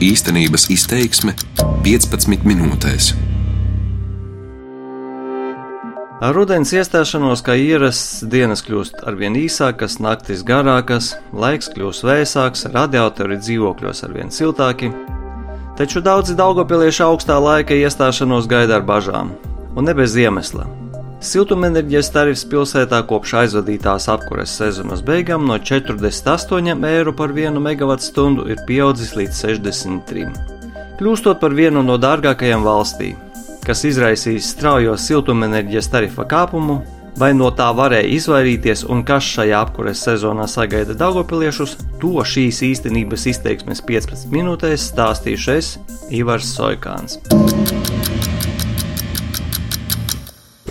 Īstenības izteiksme 15 minūtēs. Ar rudens iestāšanos, kā ierasts, dienas kļūst arvien īsākas, naktis garākas, laiks kļūst vēsāks, radiatori dzīvokļos arvien siltāki. Taču daudzi daugopilieši augstā laika iestāšanos gaida ar bažām, un ne bez iemesla. Siltumenerģijas tarifs pilsētā kopš aizvadītās apkures sezonas beigām no 48 eiro par 1 MWh ir pieaudzis līdz 63. Kļūstot par vienu no dārgākajām valstī, kas izraisīs straujo siltumenerģijas tarifa kāpumu, vai no tā varēja izvairīties un kas šajā apkures sezonā sagaida Daugopiliešus, to šīs īstenības izteiksmes 15 minūtēs stāstīšu es, Ivars Soikāns.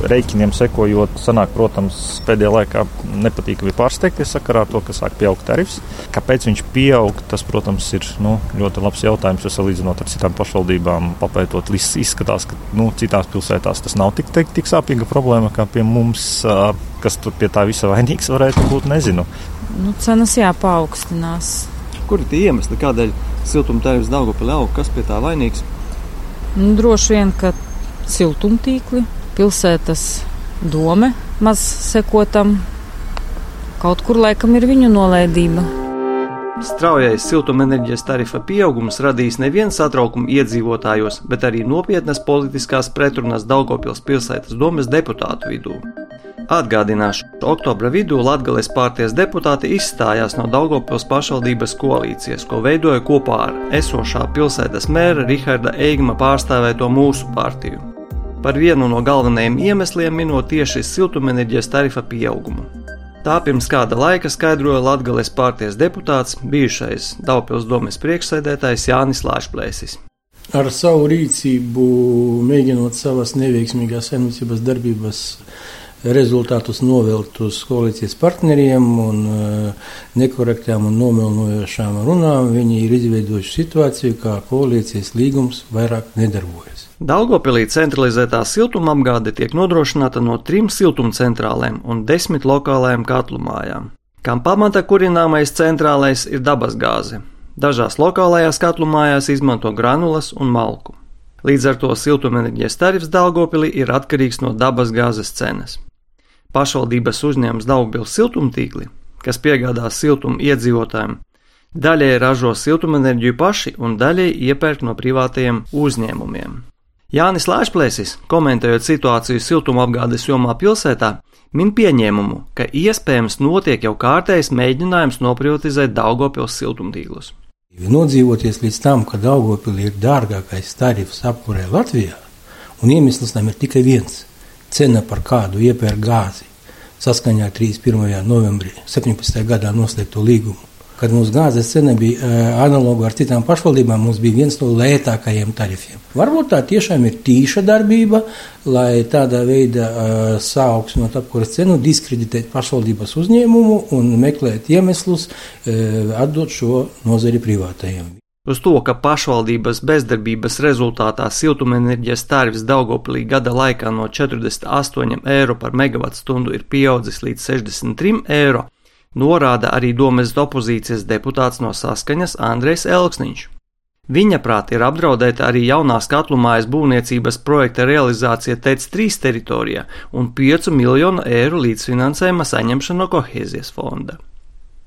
Reikiniem sekojot, sanāk, protams, pēdējā laikā nepatīkami pārsteigties sakarā ar to, ka sāk pieaugt tarifs. Kāpēc viņš pieaug, tas, protams, ir nu, ļoti labs jautājums. Jo salīdzinot ar citām pašvaldībām, papētot, izskatās, ka nu, citās pilsētās tas nav tik, tik, tik sāpīga problēma kā pie mums. Kas tur pie tā visa vainīgs varētu būt, nezinu. Nu, cenas jāpaukstinās. Kur ir tie iemesli, kādēļ siltumtērps Daugopilī aug? Kas pie tā vainīgs? Nu, droši vien, ka siltumtīkli pilsētas dome maz sekotam. Kaut kur laikam ir viņu nolaidība. Straujais siltumenerģijas tarifa pieaugums radīs nevienu satraukumu iedzīvotājos, bet arī nopietnas politiskās pretrunas Daugopils pilsētas domes deputātu vidū. Atgādināšu, ka oktobra vidū Latvijas pārties deputāti izstājās no Daugopils pašvaldības koalīcijas, ko veidoja kopā ar esošā pilsētas mēra Riharda Eigma pārstāvēto mūsu partiju par vienu no galvenajiem iemesliem minot tieši siltumenerģijas tarifa pieaugumu. Tā pirms kāda laika skaidroja Latvijas pārties deputāts, bijušais Daupils domes priekšsēdētājs Jānis Lāšplēsis. Ar savu rīcību, mēģinot savas neveiksmīgās saimniecības darbības rezultātus novelt uz koalīcijas partneriem un uh, nekorektām un nomilnojošām runām, viņi ir izveidojuši situāciju, kā koalīcijas līgums vairāk nedarbojas. Daugopilī centralizētā siltumapgāde tiek nodrošināta no trim siltumcentrālēm un desmit lokālajām katlumājām. Kam pamata kurināmais centrālais ir dabasgāze. Dažās lokālajās katlumājās izmanto granulas un malku. Līdz ar to siltumenerģijas tarifs Daugopilī ir atkarīgs no dabasgāzes cenas. Pašvaldības uzņēmums Daugpils siltumtīkli, kas piegādās siltumu iedzīvotājiem, daļai ražo siltumenerģiju paši un daļai iepērk no privātajiem uzņēmumiem. Jānis Lāčplēsis, komentējot situāciju siltumapgādes jomā pilsētā, min pieņēmumu, ka iespējams notiek jau kārtējs mēģinājums noprivatizēt Daugopils siltumtīklus. Nodzīvoties līdz tam, ka Daugopilī ir dārgākais tarifs apkurē Latvijā, un iemesls tam ir tikai viens cena, par kādu iepērk gāzi saskaņā ar 31. novembrī 17. gadā noslēgto līgumu. Kad mūsu gāzes cena bija uh, analoga ar citām pašvaldībām, mums bija viens no lētākajiem tarifiem. Varbūt tā tiešām ir tīša darbība, lai tādā veidā uh, sauksmot apkuras cenu, diskreditēt pašvaldības uzņēmumu un meklēt iemeslus, uh, atdot šo nozari privātajiem. Uz to, ka pašvaldības bezdarbības rezultātā siltumenerģijas tarifs Daugopilī gada laikā no 48 eiro par megawattstundu ir pieaudzis līdz 63 eiro, norāda arī domes opozīcijas deputāts no saskaņas Andrejs Elksniņš. Viņa prāt ir apdraudēta arī jaunās katlumājas būvniecības projekta realizācija TEC 3 teritorijā un 5 miljonu eiro līdzfinansējuma saņemšana no kohēzijas fonda.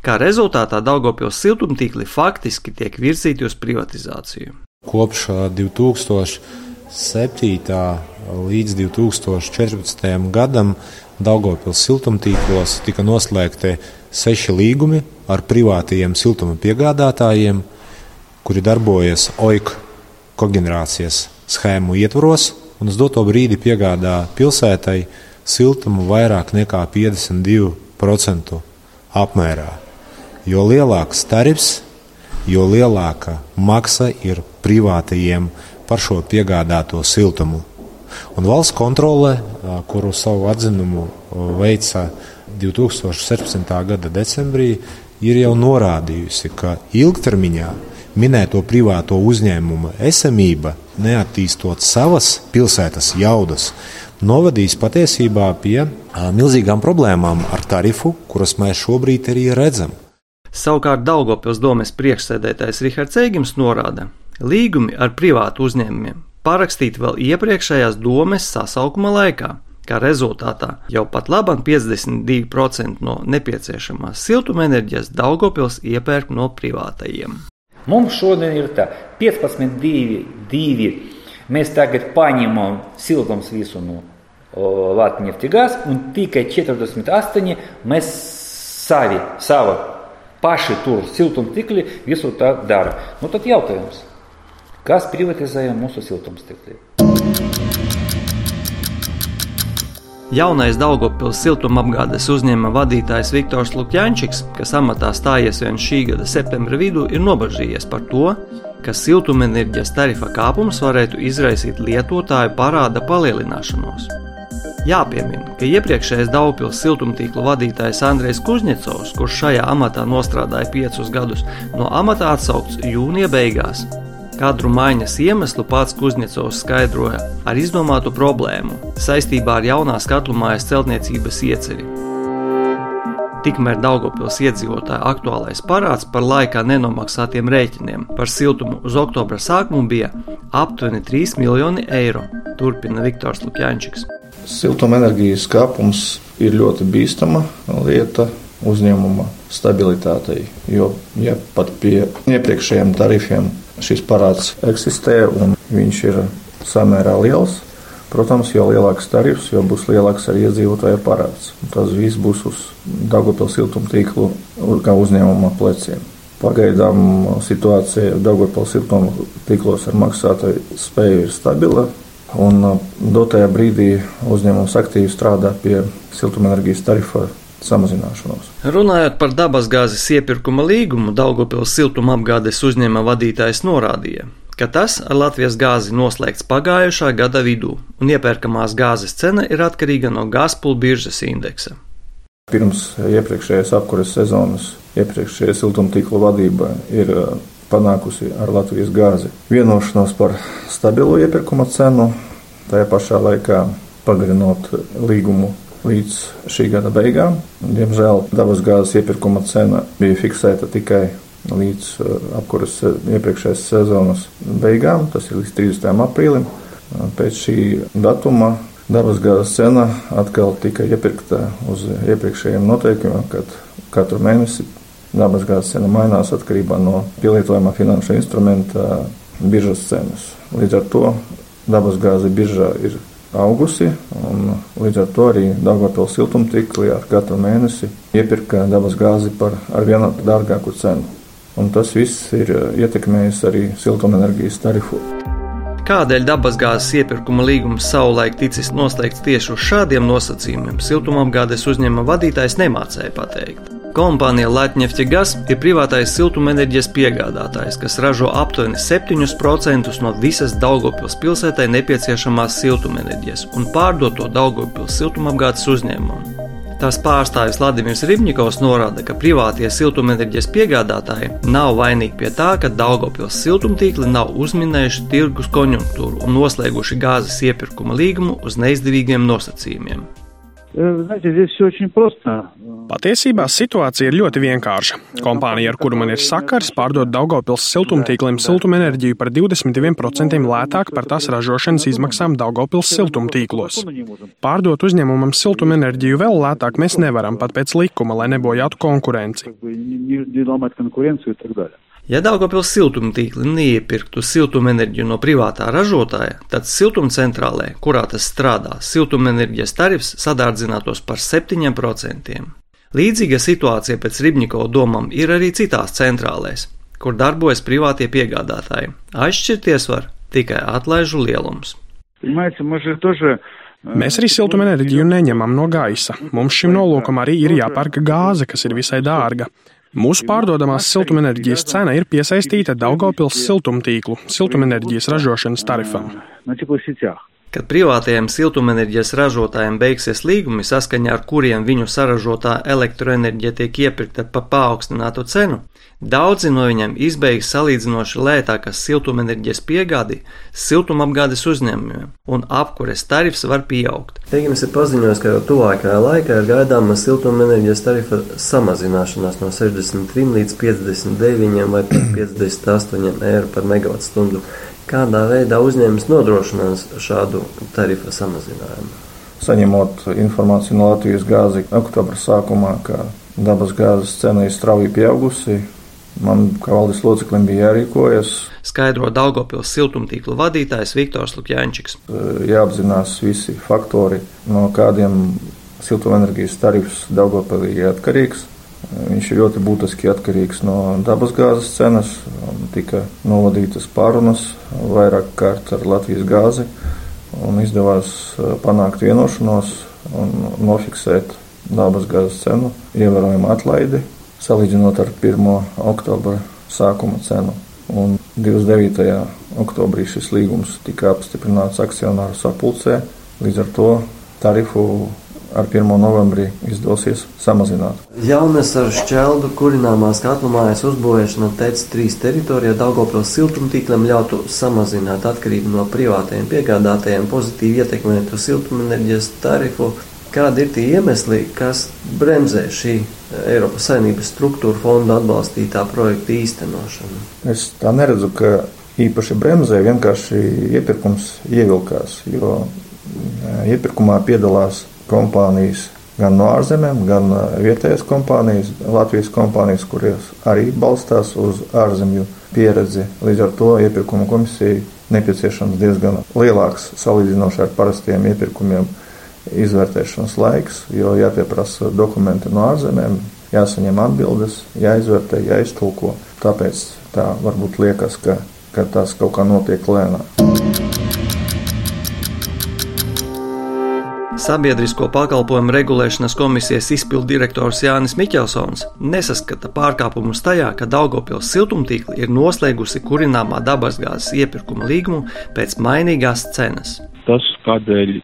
Kā rezultātā Daugopils siltumtīkli faktiski tiek virzīti uz privatizāciju. Kopš 2007. līdz 2014. gadam Daugopils siltumtīklos tika noslēgti seši līgumi ar privātajiem siltuma piegādātājiem, kuri darbojas OIK koģenerācijas schēmu ietvaros un uz doto brīdi piegādā pilsētai siltumu vairāk nekā 52% apmērā. Jo lielāks tarifs, jo lielāka maksa ir privātajiem par šo piegādāto siltumu. Un valsts kontrole, kuru savu atzinumu veica 2017. gada decembrī, ir jau norādījusi, ka ilgtermiņā minēto privāto uzņēmumu esamība, neattīstot savas pilsētas jaudas, novadīs patiesībā pie milzīgām problēmām ar tarifu, kuras mēs šobrīd arī redzam. Savukārt Daugopils domes priekšsēdētājs Rihards Eigims norāda, Līgumi ar privātu uzņēmumiem parakstīti vēl iepriekšējās domes sasaukuma laikā. Kā rezultātā jau pat labam 52% no nepieciešamās siltumenerģijas Daugopils iepērk no privātajiem. Mums šodien ir tā 15, 2, 2. Mēs tagad paņemam siltums visu no Latvijas un tikai 48 mēs savi, savu paši tur siltumtikli visu tā dara. Nu tad jautājums, kas privatizēja mūsu siltumstikli? Jaunais Daugopils siltumapgādes uzņēmuma vadītājs Viktors Lukjančiks, kas amatā stājies vien šī gada septembra vidū, ir nobažījies par to, ka siltumenerģijas tarifa kāpums varētu izraisīt lietotāju parāda palielināšanos. Jāpiemina, ka iepriekšējais Daugopils siltumtīklu vadītājs Andrejs Kuzņecovs, kurš šajā amatā nostrādāja piecus gadus, no amata atsaukts jūnija beigās, Kadru maiņas iemeslu pats Kuzņecovs skaidroja ar izdomātu problēmu saistībā ar jaunās katlu mājas celtniecības ieceri. Tikmēr Daugopils iedzīvotāju aktuālais parāds par laikā nenomaksātiem rēķiniem par siltumu uz oktobra sākumu bija aptuveni 3 miljoni eiro, turpina Viktors Lukjančiks. Siltumenerģijas kāpums ir ļoti bīstama lieta uzņēmuma stabilitātei, jo ja pat pie iepriekšējiem tarifiem šis parāds eksistē un viņš ir samērā liels. Protams, jo lielāks tarifs, jo būs lielāks arī iedzīvotāja parāds. Tas viss būs uz Dārgopils siltumtīklu kā uzņēmuma pleciem. Pagaidām situācija Dārgopils siltumtīklos ar maksātāju spēju ir stabila. Un dotajā brīdī uzņēmums aktīvi strādā pie siltumenerģijas tarifa samazināšanos. Runājot par dabasgāzes iepirkuma līgumu, Daugopils siltumapgādes uzņēmuma vadītājs norādīja, ka tas ar Latvijas gāzi noslēgts pagājušā gada vidū, un iepērkamās gāzes cena ir atkarīga no Gazpulu biržas indeksa. Pirms iepriekšējās apkuras sezonas iepriekšējā siltumtīkla vadība ir uh, panākusi ar Latvijas gāzi vienošanos par stabilu iepirkuma cenu, tajā pašā laikā pagarinot līgumu līdz šī gada beigām. Diemžēl dabasgāzes iepirkuma cena bija fiksēta tikai līdz uh, apkuras uh, iepriekšējās sezonas beigām, tas ir līdz 30. aprīlim. Pēc šī datuma dabasgāzes cena atkal tika iepirkta uz iepriekšējiem noteikumiem, kad katru mēnesi dabasgāzes cena mainās atkarībā no pielietojamā finanšu instrumenta biržas cenas. Līdz ar to dabasgāze biržā ir augusi. Līdz ar to arī Dārgopils siltumtīkli ar katru mēnesi iepirka dabas gāzi par arvien dārgāku cenu. Un tas viss ir uh, ietekmējis arī siltumenerģijas tarifu. Kādēļ dabasgāzes iepirkuma līgums savulaik ticis noslēgts tieši uz šādiem nosacījumiem, siltumapgādes uzņēmuma vadītājs nemācēja pateikt. Kompānija Latvijas ir privātais siltumenerģijas piegādātājs, kas ražo aptuveni 7% no visas Daugopils pilsētai nepieciešamās siltumenerģijas un pārdod to Daugopils siltumapgādes uzņēmumam. Tās pārstāvis Vladimirs Rībņikovs norāda, ka privātie siltumenerģijas piegādātāji nav vainīgi pie tā, ka Daugopils siltumtīkli nav uzminējuši tirgus konjunktūru un noslēguši gāzes iepirkuma līgumu uz neizdevīgiem nosacījumiem. Знаете, здесь все очень просто. Patiesībā situācija ir ļoti vienkārša. Kompānija, ar kuru man ir sakars, pārdod Daugopils siltumtīkliem siltumenerģiju par 22% lētāk par tās ražošanas izmaksām Daugopils siltumtīklos. Pārdot uzņēmumam siltumenerģiju vēl lētāk mēs nevaram pat pēc likuma, lai nebojātu konkurenci. Ja Daugopils siltumtīkli neiepirktu siltumenerģiju no privātā ražotāja, tad siltumcentrālē, kurā tas strādā, siltumenerģijas tarifs sadārdzinātos par 7%. Līdzīga situācija pēc Rībņikova domām ir arī citās centrālēs, kur darbojas privātie piegādātāji. Atšķirties var tikai atlaižu lielums. Mēs arī siltumenerģiju neņemam no gaisa. Mums šim nolūkam arī ir jāpērk gāze, kas ir visai dārga. Mūsu pārdodamās siltumenerģijas cena ir piesaistīta Daugopils siltumtīklu siltumenerģijas ražošanas tarifam. Kad privātajiem siltumenerģijas ražotājiem beigsies līgumi, saskaņā ar kuriem viņu saražotā elektroenerģija tiek iepirkta pa paaugstinātu cenu, Daudzi no viņiem izbeigs salīdzinoši lētākas siltumenerģijas piegādi siltumapgādes uzņēmumiem, un apkures tarifs var pieaugt. Eigums ir paziņojis, ka jau tuvākajā laikā ir gaidāma siltumenerģijas tarifa samazināšanās no 63 līdz 59 vai pat 58 eiro par megawattstundu. Kādā veidā uzņēmums nodrošinās šādu tarifa samazinājumu? Saņemot informāciju no Latvijas gāzi oktobra sākumā, ka dabas gāzes cena ir strauji pieaugusi, Man kā valdes loceklim bija jārīkojas. Skaidro Daugopils siltumtīklu vadītājs Viktors Lukjāņčiks. Jāapzinās visi faktori, no kādiem siltumenerģijas tarifs Daugopilī ir atkarīgs. Viņš ir ļoti būtiski atkarīgs no dabasgāzes cenas. Tika novadītas pārunas vairāk kārt ar Latvijas gāzi un izdevās panākt vienošanos un nofiksēt dabasgāzes cenu ievērojumu atlaidi salīdzinot ar 1. oktobra sākuma cenu. Un 29. oktobrī šis līgums tika apstiprināts akcionāru sapulcē, līdz ar to tarifu ar 1. novembrī izdosies samazināt. Jaunas ar šķeldu kurināmās katlumājas uzbūvēšana TEC 3 teritorijā Daugopils siltumtīklam ļautu samazināt atkarību no privātajiem piegādātājiem, pozitīvi ietekmētu siltumenerģijas tarifu Kādi ir tie iemesli, kas bremzē šī Eiropas Savienības struktūra fonda atbalstītā projekta īstenošanu? Es tā neredzu, ka īpaši bremzē, vienkārši iepirkums ievilkās, jo e, iepirkumā piedalās kompānijas gan no ārzemēm, gan e, vietējās kompānijas, Latvijas kompānijas, kuras arī balstās uz ārzemju pieredzi. Līdz ar to iepirkuma komisija nepieciešams diezgan lielāks salīdzinoši ar parastiem iepirkumiem izvērtēšanas laiks, jo jāpieprasa dokumenti no ārzemēm, jāsaņem atbildes, jāizvērtē, jāiztulko. Tāpēc tā varbūt liekas, ka, ka tas kaut kā notiek lēnāk. Sabiedrisko pakalpojumu regulēšanas komisijas izpildu direktors Jānis Miķelsons nesaskata pārkāpumus tajā, ka Daugopils siltumtīkli ir noslēgusi kurināmā dabasgāzes iepirkuma līgumu pēc mainīgās cenas. Tas, kādēļ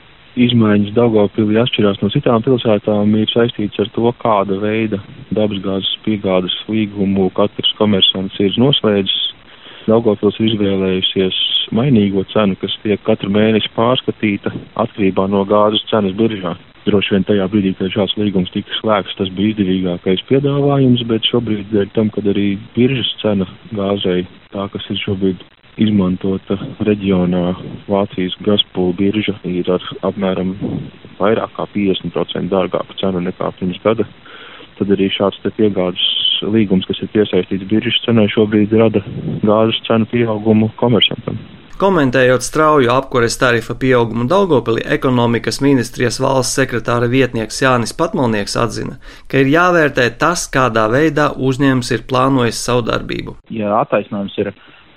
izmaiņas Daugavpilī atšķirās no citām pilsētām, ir saistīts ar to, kāda veida dabasgāzes piegādes līgumu katrs komersants ir noslēdzis. Daugavpils ir izvēlējusies mainīgo cenu, kas tiek katru mēnesi pārskatīta atkarībā no gāzes cenas biržā. Droši vien tajā brīdī, kad šāds līgums tika slēgts, tas bija izdevīgākais piedāvājums, bet šobrīd, dēļ tam, kad arī biržas cena gāzei, tā kas ir šobrīd izmantota reģionā Vācijas Gazpūlu birža ir ar apmēram vairāk kā 50% dārgāku cenu nekā pirms gada. Tad arī šāds te piegādes līgums, kas ir piesaistīts biržas cenai, šobrīd rada gāzes cenu pieaugumu komersantam. Komentējot strauju apkures tarifa pieaugumu Daugopilī, ekonomikas ministrijas valsts sekretāra vietnieks Jānis Patmalnieks atzina, ka ir jāvērtē tas, kādā veidā uzņēmums ir plānojis savu darbību. Ja attaisnojums ir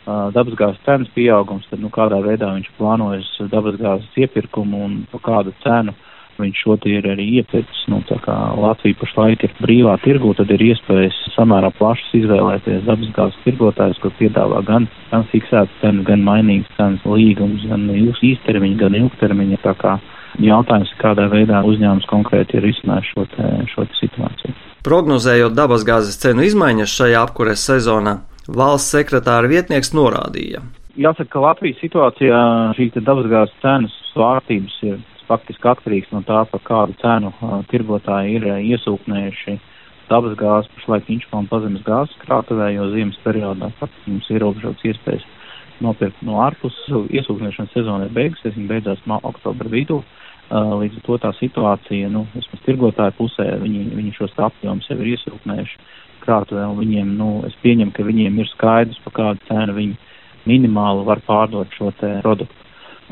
dabasgāzes cenas pieaugums, tad nu, kādā veidā viņš plānojas dabasgāzes iepirkumu un pa kādu cenu viņš šo ir arī iepircis. Nu, tā kā Latvija pašlaik ir brīvā tirgu, tad ir iespējas samērā plašas izvēlēties dabasgāzes tirgotājus, kur piedāvā gan, gan fiksētas cenas, gan mainīgas cenas līgums, gan īstermiņa, gan ilgtermiņa. Tā kā jautājums, kādā veidā uzņēmums konkrēti ir izsmējis šo, te, šo te situāciju. Prognozējot dabasgāzes cenu izmaiņas šajā apkures sezonā, valsts sekretāra vietnieks norādīja. Jāsaka, ka Latvijas situācijā šīs dabasgāzes cenas svārstības ir faktiski atkarīgs no tā, par kādu cenu uh, tirgotāji ir uh, iesūknējuši dabasgāzi pašlaik Inčpalna pazemes gāzes krātuvē, jo ziemas periodā pat mums ir ierobežots iespējas nopirkt no ārpuses. Iesūknēšanas sezona ir beigusies, viņa beidzās oktobra vidū. Uh, līdz ar to tā situācija, nu, vismaz tirgotāju pusē, viņi, viņi šos apjomus jau ir iesūknējuši krātuvē, un viņiem, nu, es pieņemu, ka viņiem ir skaidrs, par kādu cenu viņi minimāli var pārdot šo te produktu.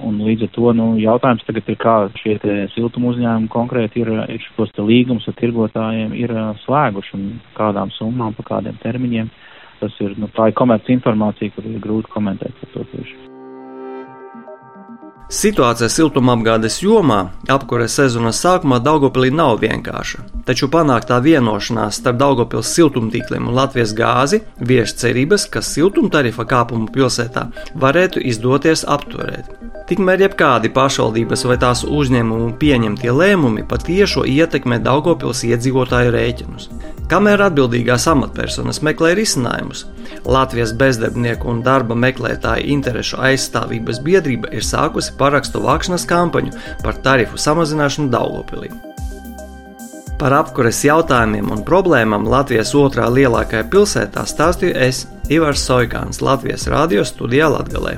Un līdz ar to, nu, jautājums tagad ir, kā šie siltuma uzņēmumi konkrēti ir, ir šos līgumus ar tirgotājiem ir slēguši un kādām summām, pa kādiem termiņiem. Tas ir, nu, tā ir komerci informācija, kur ir grūti komentēt par to tieši. Situācija siltumapgādes jomā apkures sezonas sākumā Daugopilī nav vienkārša, taču panāktā vienošanās starp Daugopils siltumtīkliem un Latvijas gāzi vieš cerības, ka siltumtarifa kāpumu pilsētā varētu izdoties apturēt. Tikmēr jebkādi pašvaldības vai tās uzņēmumu pieņemtie lēmumi patiešo ietekmē Daugopils iedzīvotāju rēķinus. Kamēr atbildīgās amatpersonas meklē risinājumus, Latvijas bezdarbnieku un darba meklētāju interešu aizstāvības biedrība ir sākusi parakstu vākšanas kampaņu par tarifu samazināšanu Daugopilī. Par apkures jautājumiem un problēmām Latvijas otrā lielākajā pilsētā stāstīju es, Ivars Soigāns, Latvijas radio studijā Latgalē.